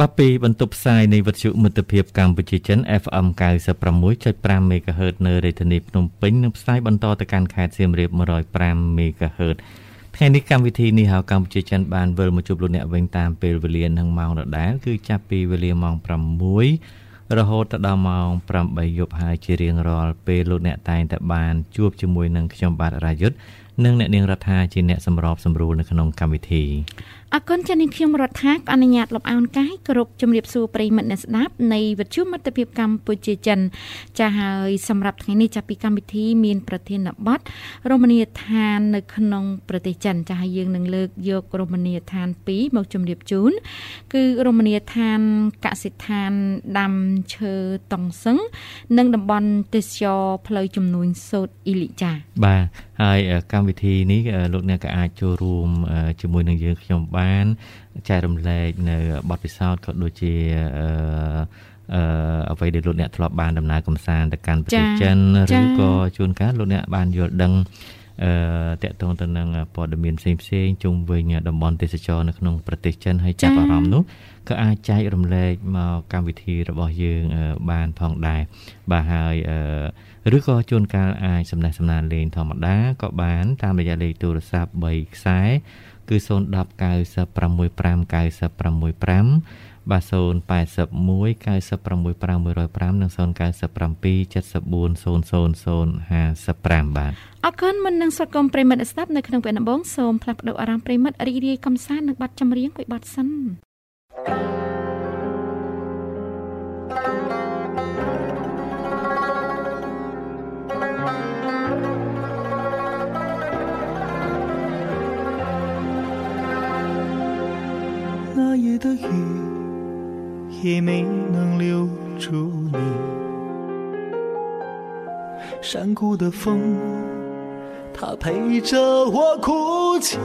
បាទពីបន្ទប់ផ្សាយនៃវិទ្យុមិត្តភាពកម្ពុជាចិន FM 96.5 MHz នៅរាជធានីភ្នំពេញនិងផ្សាយបន្តទៅកាន់ខេត្តសៀមរាប105 MHz ថ្ងៃនេះកម្មវិធីនេះហៅកម្ពុជាចិនបានវិលមកជួបលោកអ្នកវិញតាមពេលវេលានិងម៉ោងដដែលគឺចាប់ពីវេលាម៉ោង6រហូតដល់ម៉ោង8យប់ហើយជារៀងរាល់ពេលលោកអ្នកតែងតែបានជួបជាមួយនឹងខ្ញុំបាទរាយុទ្ធនិងអ្នកនាងរដ្ឋាជាអ្នកសម្របសម្រួលនៅក្នុងកម្មវិធី អគុណចានាងខ្ញុំរដ្ឋាអនុញ្ញាតលបអោនកាយគ្រប់ជំរាបសួរប្រិមិត្តអ្នកស្ដាប់នៃវិទ្យុមិត្តភាពកម្ពុជាចិនចាហើយសម្រាប់ថ្ងៃនេះចាប់ពីកម្មវិធីមានប្រធានបទរមណីយដ្ឋាននៅក្នុងប្រទេសចិនចាហើយយើងនឹងលើកយករមណីយដ្ឋាន2មកជំរាបជូនគឺរមណីយដ្ឋានកសិដ្ឋានដាំឈើតុងសឹងនិងតំបន់ទេសចរផ្លូវចំនួនសូត្រអ៊ីលីចាបាទហើយកម្មវិធីនេះលោកអ្នកក៏អាចចូលរួមជាមួយនឹងយើងខ្ញុំបានចែករំលែកនៅបទពិសោធន៍ក៏ដូចជាអឺអឺអ្វីដែលលោកអ្នកធ្លាប់បានដំណើរកំសាន្តទៅកាន់ប្រទេសចិនឬក៏ជួនកាលលោកអ្នកបានយល់ដឹងអឺតកតងទៅនឹងព័ត៌មានផ្សេងផ្សេងជុំវិញតំបន់ទេសចរនៅក្នុងប្រទេសចិនហើយចាប់អារម្មណ៍នោះក៏អាចចែករំលែកមកកម្មវិធីរបស់យើងបានផងដែរបាទហើយឬក៏ជួនកាលអាចសំណេះសំណាលលេងធម្មតាក៏បានតាមរយៈលេខទូរស័ព្ទ3ខ្សែ គឺ010 965 965បាទ081 965 105និង097 74 00055បាទអរគុណមិននឹងស្វាគមន៍ប្រិមិត្តស្ដាប់នៅក្នុងពេលដំបូងសូមផ្លាស់ប្ដូរអារម្មណ៍ប្រិមិត្តរីករាយកំសាន្តនឹងបទចម្រៀងមួយបទសិន thank you 的雨也没能留住你，山谷的风，它陪着我哭泣。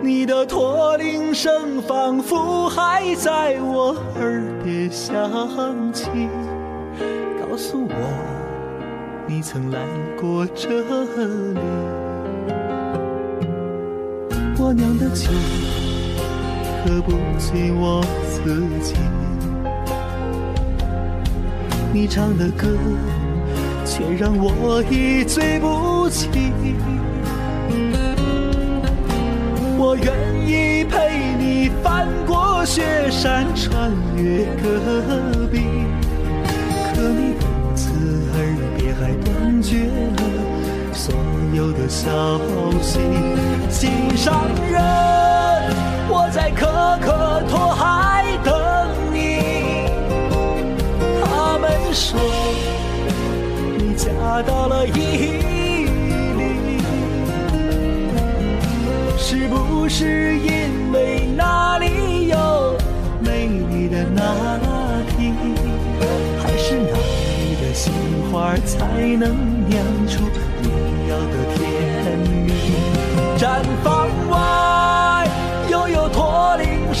你的驼铃声仿佛还在我耳边响起，告诉我你曾来过这里。我酿的酒喝不醉我自己，你唱的歌却让我一醉不起。我愿意陪你翻过雪山，穿越戈壁，可你有的消息，心上人，我在可可托海等你。他们说你嫁到了伊犁，是不是因为那里有美丽的那提，还是那里的杏花才能酿出？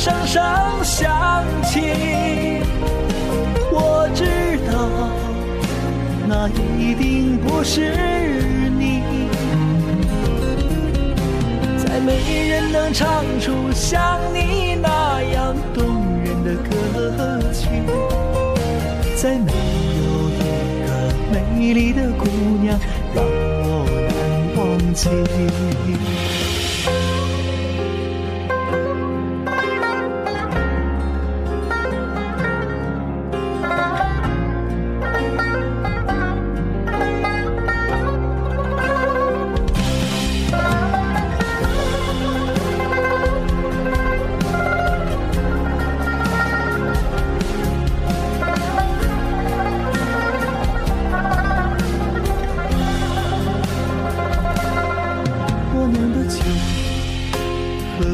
声声响起。我知道，那一定不是你。再没人能唱出像你那样动人的歌曲，再没有一个美丽的姑娘让我难。忘记。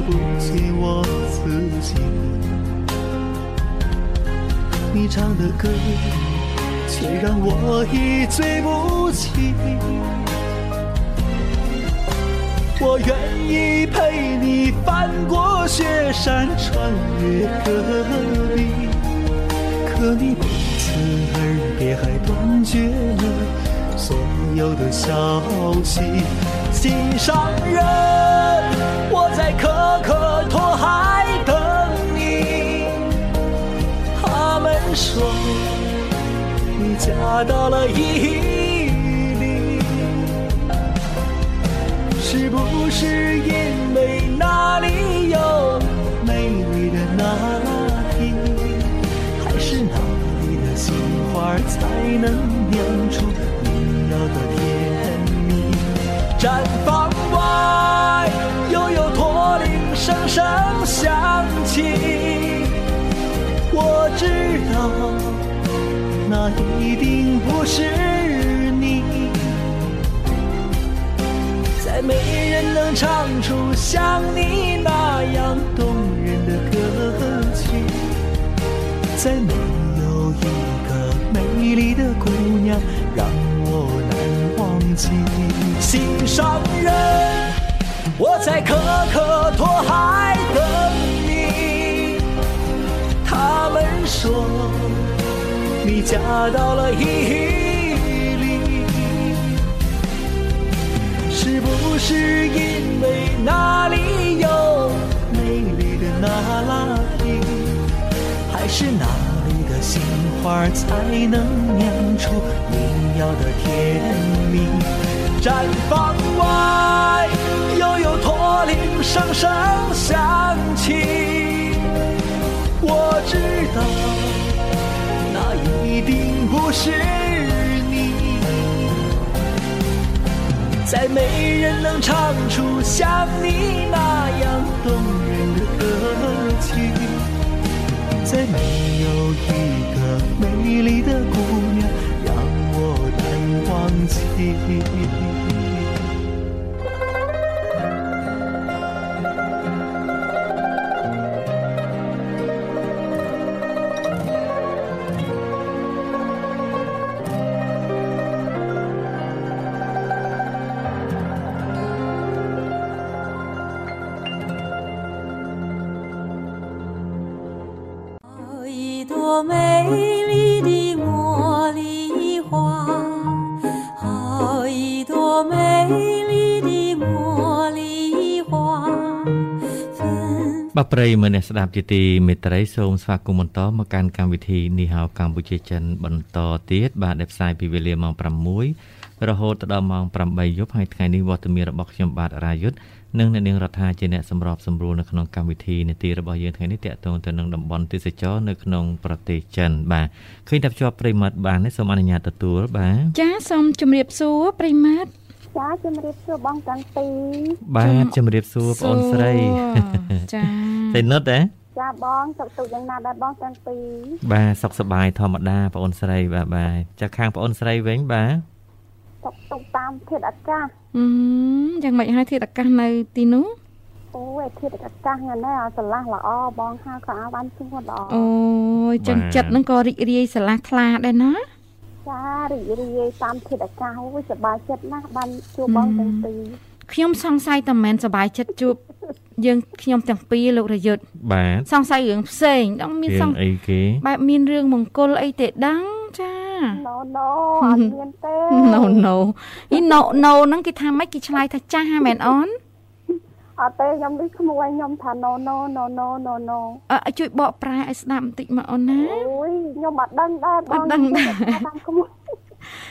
不及我自己。你唱的歌，却让我一醉不起。我愿意陪你翻过雪山，穿越戈壁。可你不辞而别，还断绝了所有的消息。心上人，我在可可托海等你。他们说你嫁到了伊犁，是不是因为那里有美丽的那提？还是那里的杏花才能酿出你要的甜？毡房外悠悠驼铃声声响起，我知道那一定不是你，再没人能唱出像你那样动人的歌曲，再没有一个美丽的姑娘让我心上人，我在可可托海等你。他们说你嫁到了伊犁，是不是因为那里有美丽的那拉提？还是那里的杏花才能酿出你要的甜蜜？毡房外悠悠驼铃声声响起，我知道那一定不是你，再没人能唱出像你那样动人的歌曲，再没有一个美丽的姑娘让我难忘记。 បាទប្រិយមិត្តអ្នកស្ដាប់ជាទីមេត្រីសូមស្វាគមន៍បន្តមកកាន់កម្មវិធីនេះហៅកម្ពុជាចិនបន្តទៀតបាទដែលផ្សាយពីវេលាម៉ោង6រហូតដល់ម៉ោង8យប់ហើយថ្ងៃនេះវត្តមានរបស់ខ្ញុំបាទរាយុទ្ធនិងអ្នកនាងរដ្ឋាជាអ្នកសម្របសម្រួលនៅក្នុងកម្មវិធីនីតិរបស់យើងថ្ងៃនេះតាក់ទងទៅនឹងតំបន់ទេសចរនៅក្នុងប្រទេសចិនបាទឃើញតែភ្ជាប់ប្រិយមិត្តបានទេសូមអនុញ្ញាតទទួលបាទចាសូមជម្រាបសួរប្រិមាត់ចាជំរាបសួរបងទាំងពីរបាទជំរាបសួរបងអូនស្រីចា សេនុតទេចាបងសុខទុក្ខយ៉ាងណាដែរបងទាំងពីរបាទសុខសប្បាយធម្មតាបងអូនស្រីបាទបាទចាខាងបងអូនស្រីវិញបាទសុខទុក្ខតាមធាតុអាកាសអឺយ៉ាងម៉េចហើយធាតុអាកាសនៅទីនោះអូយធាតុអាកាសហ្នឹងណាស្រឡះល្អបងហៅក៏អោបានជួនល្អអូយចឹងចិត្តហ្នឹងក៏រីករាយស្រឡះថ្លាដែរណាចារីករាយតាមធាតុអាកាសអូយសប្បាយចិត្តណាស់បានជួបបងទាំងពីរខ្ញុំសង្ស័យតែមិនសប្បាយចិត្តជួប យើងខ្ញុំទាំងពីរលោករយុទ្ធបាទសង្ស័យរឿងផ្សេងដល់មានរៀសងង្អីគេបែបមានរឿងមង្គលអីទេដឹងចាណូណូអត់មានទេ no no អ៊ី no no ហ្នឹងគេថាម៉េចគេឆ្លើយថាចាស់ហ่าមែនអូនអត់ទេខ្ញុំនេះក្មួយខ្ញុំថាណូណូណូណូណូណូអឺជួយបកប្រែឲ្យស្ដាប់បន្តិចមកអូនណាអូយខ្ញុំអត់ដឹងដែរបងអត់ដឹងដែរតាមក្មួយ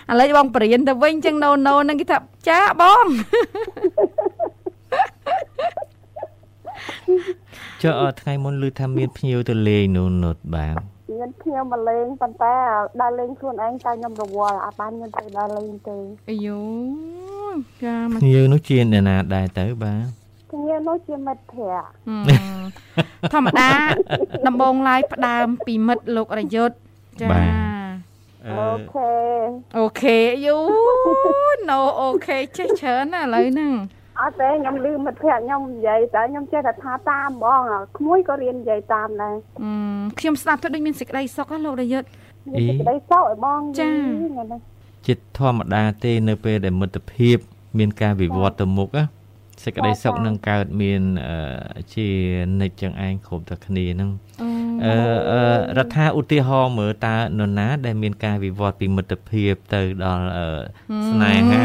ឥឡូវបងបរៀនទៅវិញចឹង no no ហ្នឹងគេថាចាបង ចុះអឺថ្ងៃមុនឮថាមានភ្ញៀវទៅលេងនោះនោះបាទមានខ្ញុំមកលេងប៉ុន្តែដើរលេងខ្លួនឯងតែខ្ញុំរវល់អត់បានខ្ញុំទៅដើរលេងទេអាយូចាមកភ្ញៀវនោះជាអ្នកណាដែរទៅបាទគ្នានោះជាមិត្តភក្តិហឹមធម្មតាដំបូងឡើយផ្ដើមពីមិត្តលោករយុទ្ធចាអឺ OK OK you know OK ចេះច្រើនណាឥឡូវហ្នឹង អអត់ទេខ្ញុំលឺមិត្តភក្តិខ្ញុំនិយាយតែខ្ញុំចេះតែថាតាមហ្មងក្មួយក៏រៀននិយាយតាមដែរអឺខ្ញុំស្ដាប់ទៅដូចមានសេចក្តីសុខណាលោករយុទ្ធមានសេចក្តីសោកឲ្យបងចាថ្ងៃនេះចិត្តធម្មតាទេនៅពេលដែលមិត្តភាព មានការវិវត្តទៅមុខណាសេចក្តីសុខនឹងកើតមានអឺជានិច្ចចឹងឯងគ្រប់តែគ្នាហ្នឹងអូអឺអឺរដ្ឋាឧទាហរណ៍មើលតើនរណា ដែលមានការវិវត្តពីមិត្តភាពទៅដល់អឺស្នេហា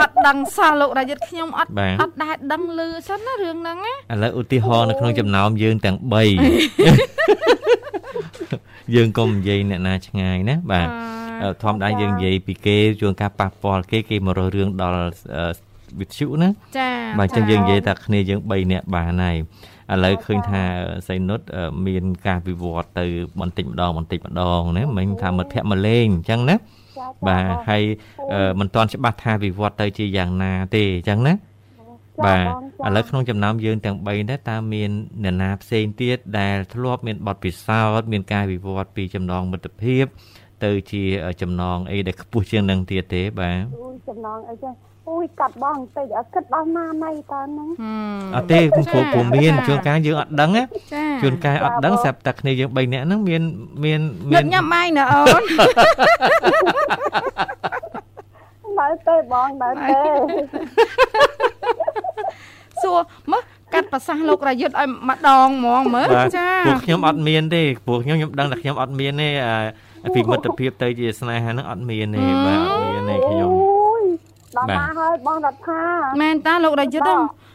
អត់ដឹងសោះលោករយុទ្ធខ្ញុំអត់បាទអត់ដែលដឹងលឺសិនណារឿងហ្នឹងណាឥឡូវឧទាហរណ៍នៅក្នុងចំណោមយើងទាំង3យើងកុំនិយាយអ្នកណាឆ្ងាយណាបាទអឺធម្មតាយើងនិយាយពីគេជួនការប៉ះពាល់គេគេមករករឿងដល់អឺវិទ្យុណាចាបាទអញ្ចឹងយើងនិយាយតែគ្នាយើង3នាក់បានហើយឥឡូវឃើញថាសៃនុតអឺមានការវិវត្តទៅបន្តិចម្ដងបន្តិចម្ដងណាមិនថាមិត្តភ័ក្តិមកលេងអញ្ចឹងណាចាចា បាទហើយអឺមិនទាន់ច្បាស់ថាវិវត្តទៅជាយ៉ាងណាទេអញ្ចឹងណាបាទបងឥឡូវក្នុងចំណោមយើងទាំង3ដែរតើមានអ្នកណាផ្សេងទៀតដែលធ្លាប់មានបទពិសោធន៍មានការវិវត្តពីចំណងមិត្តភាព ទៅជាចំណងអីដែលខ្ពស់ជាងនឹងទៀតទេបាទអូយចំណងអីចឹងអូយកាត់បងបន្តិចអត់គិតដល់ណាណៃតើហ្នឹងអត់ទេព្រោះព្រោះមានជួនកាលយើងអត់ដឹងណាចា ជួនកាលអត់ដឹងស្រាប់តែគ្នាយើង3នាក់ហ្នឹងមានមានមាញ៉ាំញ៉ាំបាយណាអូននៅទេបងនៅទេសួរមើលកាត់ប្រសាសន៍លោករយុទ្ធឲ្យម្ដងហ្មងមើលបាទចាពួកខ្ញុំអត់មានទេពួកខ្ញុំខ្ញុំដឹងតែខ្ញុំអត់មានទេអាពីមិត្តភាពទៅជាស្នេហាហ្នឹងអត់មានទេបាទអត់មានទេខ្ញុំអូយដល់បាទណាហើយបងរដ្ឋាមែនតាលោករយុទ្ធ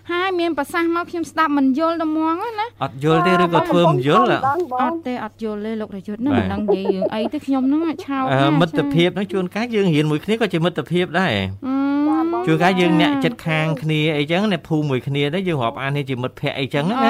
ហ្នឹងហើយមានប្រសាសន៍មកខ្ញុំស្ដាប់មិនយល់ដល់ហ្មងណាអត់យល់ទេឬក៏ធ្វើមិនយល់ដឹងបអងត់ទេអត់យល់ទេលោករយុទ្ធហ្នឹងបាទមិនដឹងនិយាយរឿងអីទេខ្ញុំហ្នឹងឆោតអឺណាស់មិត្តភាពហ្នឹងជួនកាលយើងរៀនមួយគ្នាក៏ជាមិត្តភាពដែរអឺ ជួនកាលយើងអ្នកចិត្តខាងគ្នាអីចឹងអ្នកភូមិមួយគ្នាដែរយើងរាប់អាននេះជាមិត្តភ័ក្តិអីចឹងណាអូ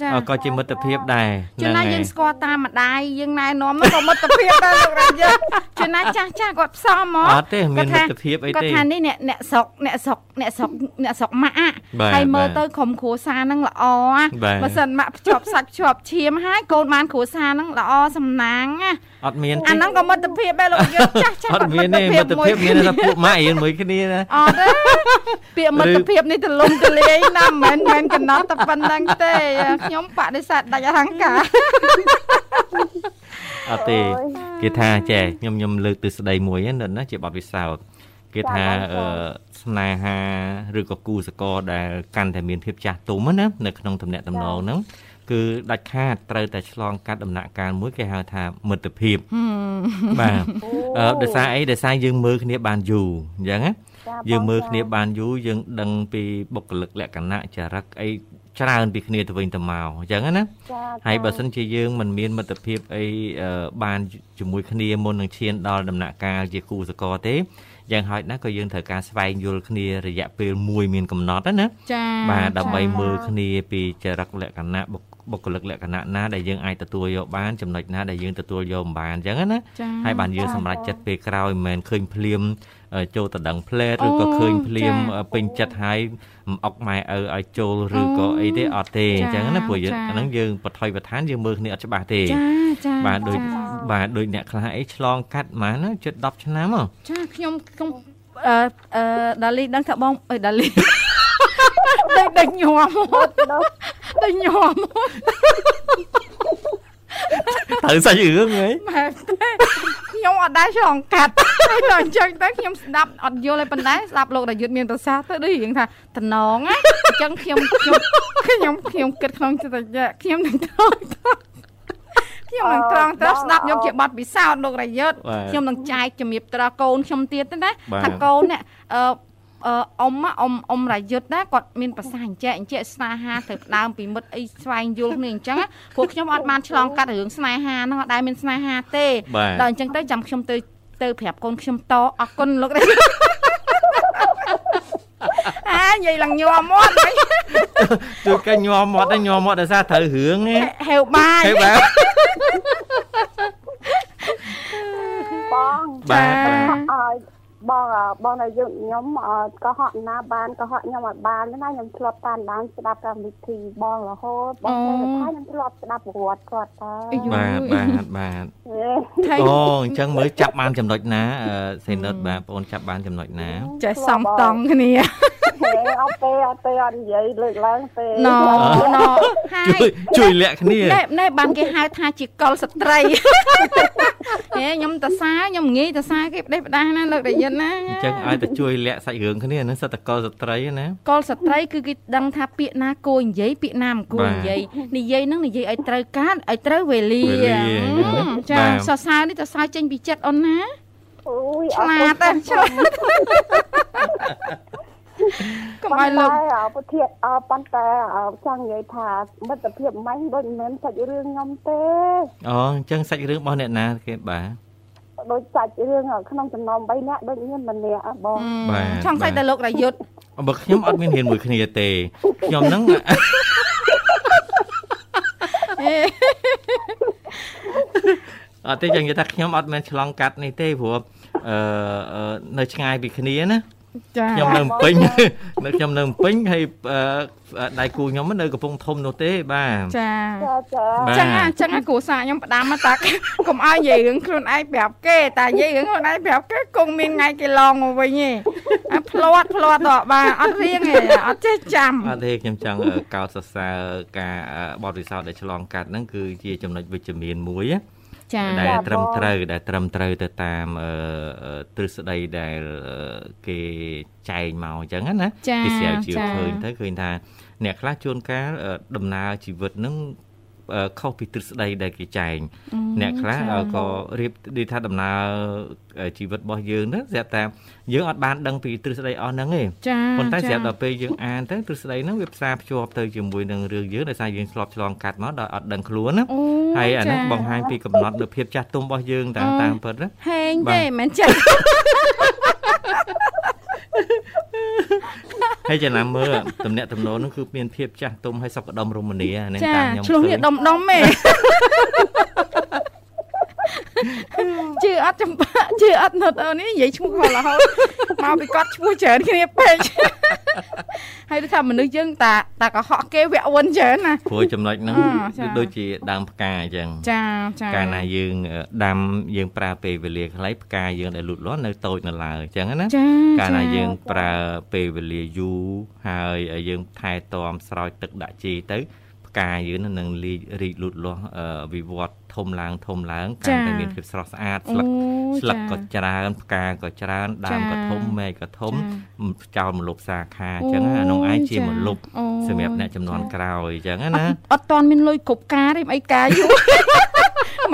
ចាអឺក៏ជាមិត្តភាពដែរជួនណាហើយយើងស្គាល់តាមម្ដាយយើងណែនាំហ្នឹងក៏មិត្តភាពដែរលោករយុទ្ធជួនណាចាស់ចាស់គាត់ផ្សំមកអត់ទេមានមិត្តភាពអីគាត់ទេថានេះអ្នកអ្នកស្រុកអ្នកស្រុកអ្នកស្រុកអ្នកស្រុកម៉ាក់អាបាទហើយមើលបាទទៅក្រុមគ្រួសារហ្នឹងល្អអាបាទបើសិនម៉ាក់ភ្ជាប់សាច់ភ្ជាប់ឈាមហើយកូនបានគ្រួសារហ្នឹងល្អសំណាងណាអត់មានអាទេហ្នឹងក៏មិត្តភាពដែរលោកយុទ្ធចាស់ចាស់អត់មានទេមិត្តភាពមានតែពួកម៉ាក់រៀនមួយគ្នាណាអត់ទេពាក្យមិត្តភាពនេះទលំទលាយណាស់មិនមែនមិនកំណត់តែប៉ុណ្្នឹងទេខ្ញុំបដិសេធដាច់អហង្ការអត់ទេគេថាចេះខ្ញុំខ្ញុំលើកទស្សដីមួយហ្នឹងណាជាបទពិសោធន៍គេថាអឺស្នេហាឬក៏គូសកលដែលកាន់តែមានភាពចាស់ទុំណានៅក្នុងទំនាក់ទំនងហ្នឹង គឺដាច់ខាតត្រូវតែឆ្លងកាត់ដំណាក់កាលមួយគេហៅថាមិត្តភាពបាទអឺដោយសារអីដោយសារយើងមើលគ្នាបានយូរអញ្ចឹងណាយើងមើលគ្នាបានយូរយើងដឹងពីបុគ្គលិកលក្ខណៈចរិតអីច្រើនពីគ្នាទៅវិញទៅមកអញ្ចឹងណាហើយបើសិនជាយើងមិនមានមិត្តភាពអីអឺបានជាមួយគ្នាមុននឹងឈានដល់ដំណាក់កាលជាគូសកលទេយ៉ាងហោចណាស់ក៏យើងត្រូវការស្វែងយល់គ្នារយៈពេលមួយមានកំណត់ណាណាចាបាទដើម្បីមើលគ្នាពីចរិតលក្ខណៈបុគ្គ បុគ្គលិកលក្ខណៈណាដែលយើងអាចទទួលយកបានចំណុចណាដែលយើងទទួលយកមិនបានអញ្ចឹងណាចាហើយបានយើងសម្រេចចិត្តពេលក្រោយមិនមែនឃើញភ្លាមអឺចូលទៅដឹងផ្លែតអូឬក៏ឃើញភ្លាមចាអឺពេញចិត្តហើយមិនអុកម៉ែឪឲ្យចូលឬក៏អីទេអត់ទេអញ្ចឹងណាព្រោះយើងចាអាហ្នឹងយើងបថុយបឋានយើងមើលគ្នាអត់ច្បាស់ទេចាចាបាទដូចចាបាទដូចអ្នកខ្លះអីឆ្លងកាត់ប៉ុន្មានណាជិត10ឆ្នាំហ៎ចាខ្ញុំខ្ញុំអឺអឺដាលីដឹងថាបងអើដាលីដូចដូចញោមដូ ចញោមត្រូវសាច់រឿងហីម៉ែទេខ្ញុំអត់ដែរឆ្លងកាត់ហើយដល់អញ្ចឹងទៅខ្ញុំស្ដាប់អត់យល់ឯប៉ុណ្ណេះស្ដាប់លោករយុទ្ធមានប្រសាសន៍ទៅដូចរៀងថាតំណងណាអញ្ចឹងខ្ញុំខ្ញុំខ្ញុំខ្ញុំគិតក្នុងចិត្តថាខ្ញុំនឹងត្រង់ត្រង់ខ្ញុំនឹងត្រង់ត្រង់ស្ដាប់យកជាបទពិសោធន៍លោករយុទ្ធបាទខ្ញុំនឹងចែកជំរាបត្រកូនខ្ញុំទៀតទៅណាបាទថាកូននេះអឺ អឺអ៊ំណាអ៊ំអ៊ំរាយុទ្ធណាគាត់មានប្រសាសន៍អញ្ចឹងអញ្ចឹងស្នេហាត្រូវផ្ដើមពីមិត្តអីស្វែងយល់គ្នាអញ្ចឹងណាព្រោះខ្ញុំអត់បានឆ្លងកាត់រឿងស្នេហាហ្នឹងអត់ដែលមានស្នេហាទេបាទដល់អញ្ចឹងទៅចាំខ្ញុំទៅទៅប្រាប់កូនខ្ញុំតអរគុណលោករាយុទ្ធអានិយាយឡើងញ័រមាត់វិញជួយកាញញ័រមាត់ដែរញ័រមាត់ដោយសារត្រូវរឿងហ៎ហេវបាយហេបាទបងបាទបាទឲ្យ បងអ่าបងនៅយើងខ្ញុំអ่าក៏ហត់ណាបានក៏ហត់ខ្ញុំអត់បានណាខ្ញុំធ្លាប់តាមដានស្ដាប់កម្មវិធីបងរហូតបងតែថាខ្ញុំធ្លាប់ស្ដាប់ប្រវត្តិគាត់តើបាទបាទបាទថៃអូអញ្ចឹងមើលចាប់បានចំណុចណាអឺសេនិតបាទបងអូនចាប់បានចំណុចណាចេះសំតង់គ្នាហេអត់ទេអត់ទេអត់និយាយលើកឡើងទេណណហើជួយយជួយលាក់គ្នាណែណែបានគេហៅថាជាកុលស្ត្រី ហេខ្ញុំតសាខ្ញុំងាយតសាគេផ្ដេសផ្ដាសណាលើកតែយិនណាអញ្ចឹងឲ្យតែជួយលាក់សាច់រឿងគ្នាហ្នឹងសិតតកលស្ត្រីណាកុលស្ត្រីគឺគេដឹងថាពាក្យណាគួរនិយាយពាក្យណាមិនគួរបាទនិយាយនិយាយហ្នឹងនិយាយឲ្យត្រូវការឲ្យត្រូវវេលាវេលាហឹមចាបាទសរសើរនេះតសើរចេញពីចិត្តអូនណាអូយឆ្លាតណាស់ឆ្លាត កុំឲ្យលោកអពុធាតអប៉ុន្តែអចង់និយាយថាមិត្តភាពម៉ាញ់ដូចមិនមែនសាច់រឿងខ្ញុំទេអូអញ្ចឹងសាច់រឿងរបស់អ្នកណាគេបាទដូចសាច់រឿងក្នុងចំណោម3នាក់ដូចមានម្នាក់បងបាទឆងសាច់តែលោករយុទ្ធបើខ្ញុំអត់មានរៀនមួយគ្នាទេខ្ញុំហ្នឹងអត់ទេចឹងនិយាយថាខ្ញុំអត់មែនឆ្លងកាត់នេះទេព្រោះអឺអឺនៅឆ្ងាយពីគ្នាណា ចាខ្ញុំនៅភ្នំពេញនៅខ្ញុំនៅភ្នំពេញហើយអឺដៃគូខ្ញុំនៅកំពង់ធំនោះទេបាទចាចាចាបាទចឹងណាចឹងណាគ្រូសាស្ត្រខ្ញុំផ្ដាំមកតាកុំឲ្យនិយាយរឿងខ្លួនឯងប្រាប់គេតែនិយាយរឿងខ្លួនឯងប្រាប់គេគង់មានថ្ងៃគេឡងមកវិញឯងអាផ្លាត់ផ្លាត់ដល់បាទអត់រៀងទេអត់ចេះចាំអត់ទេខ្ញុំចង់អឺកោតសរសើរការបទពិសោធន៍ដែលឆ្លងកាត់ហ្នឹងគឺជាចំណុចវិជ្ជមានមួយណាចា ដែលត្រឹមត្រូវដែលត្រឹមត្រូវទៅតាមអឺអឺទ្រឹស្ដីដែលអឺគេចែងមកអញ្ចឹងណាចាគេស្រាវជ្រាវចាឃើញទៅឃើញថាអ្នកខ្លះជួនកាលអឺដំណើរជីវិតហ្នឹងអឺ ខុសពីទ្រឹស្ដីដែលគេចែងអ្នកខ្លះអឺក៏រៀបដូចថាដំណើរអឺជីវិតរបស់យើងហ្នឹងស្រាប់តែយើងអត់បានដឹងពីទ្រឹស្ដីអស់ហ្នឹងទេចាប៉ុន្តែស្រាប់ចាដល់ពេលយើងអានទៅទ្រឹស្ដីហ្នឹងវាផ្សារភ្ជាប់ទៅជាមួយនឹងរឿងយើងដោយសារយើងធ្លាប់ឆ្លងកាត់មកដោយអត់ដឹងខ្លួនណាអូហើយអាហ្នឹងចាបង្ហាញពីកំណត់នៅភាពចាស់ទុំរបស់យើងតាមអូតាមពិតណាហេងបាទទេមិនចាស់ ហើយចំណាំមើលតំណាក់តំណហ្នឹងគឺមានភាពចាស់ទុំហើយសុខដុមរមនាហ្នឹងចាតាមខ្ញុំឆ្លុះនេះដុំដុំទេ ជឿអត់ចំបាក់ជឿអត់នុតអូននេះនិយាយឈ្មោះគាត់រហូតមកពីគាត់ឈ្មោះច្រើនគ្នាពេកហើយដូចថាមនុស្សយើងតាតាកុហកគេវាក់វុនច្រើនណាព្រោះចំណុចហ្នឹងអចាគឺដូចជាដើមផ្កាអញ្ចឹងចាចាកាលណាយើងអឺដាំយើងប្រើពេលវេលាខ្លីផ្កាយើងដែលលូតលាស់នៅតូចនៅឡើយអញ្ចឹងណាចាកាលណាចាយើងប្រើពេលវេលាយូរហើយយើងថែទាំស្រោចទឹកដាក់ជីទៅផ្កាយើងនឹងរីករីកលូតលាស់អឺវិវត្តធំឡើងធំឡើងកាន់តែមានភាពស្រស់ស្អាតស្លឹកអូស្លឹកក៏ចាច្រើនផ្កាក៏ច្រើនដើមក៏ធំមែកក៏ធំចាចោលមលប់សាខាអញ្ចឹងអានោះឯងជាចាមលប់អូសម្រាប់អ្នកចំនួនចាក្រោយអញ្ចឹងអត់ណាអត់តាន់មានលុយគ្រប់ការទេមិនអីការយូរ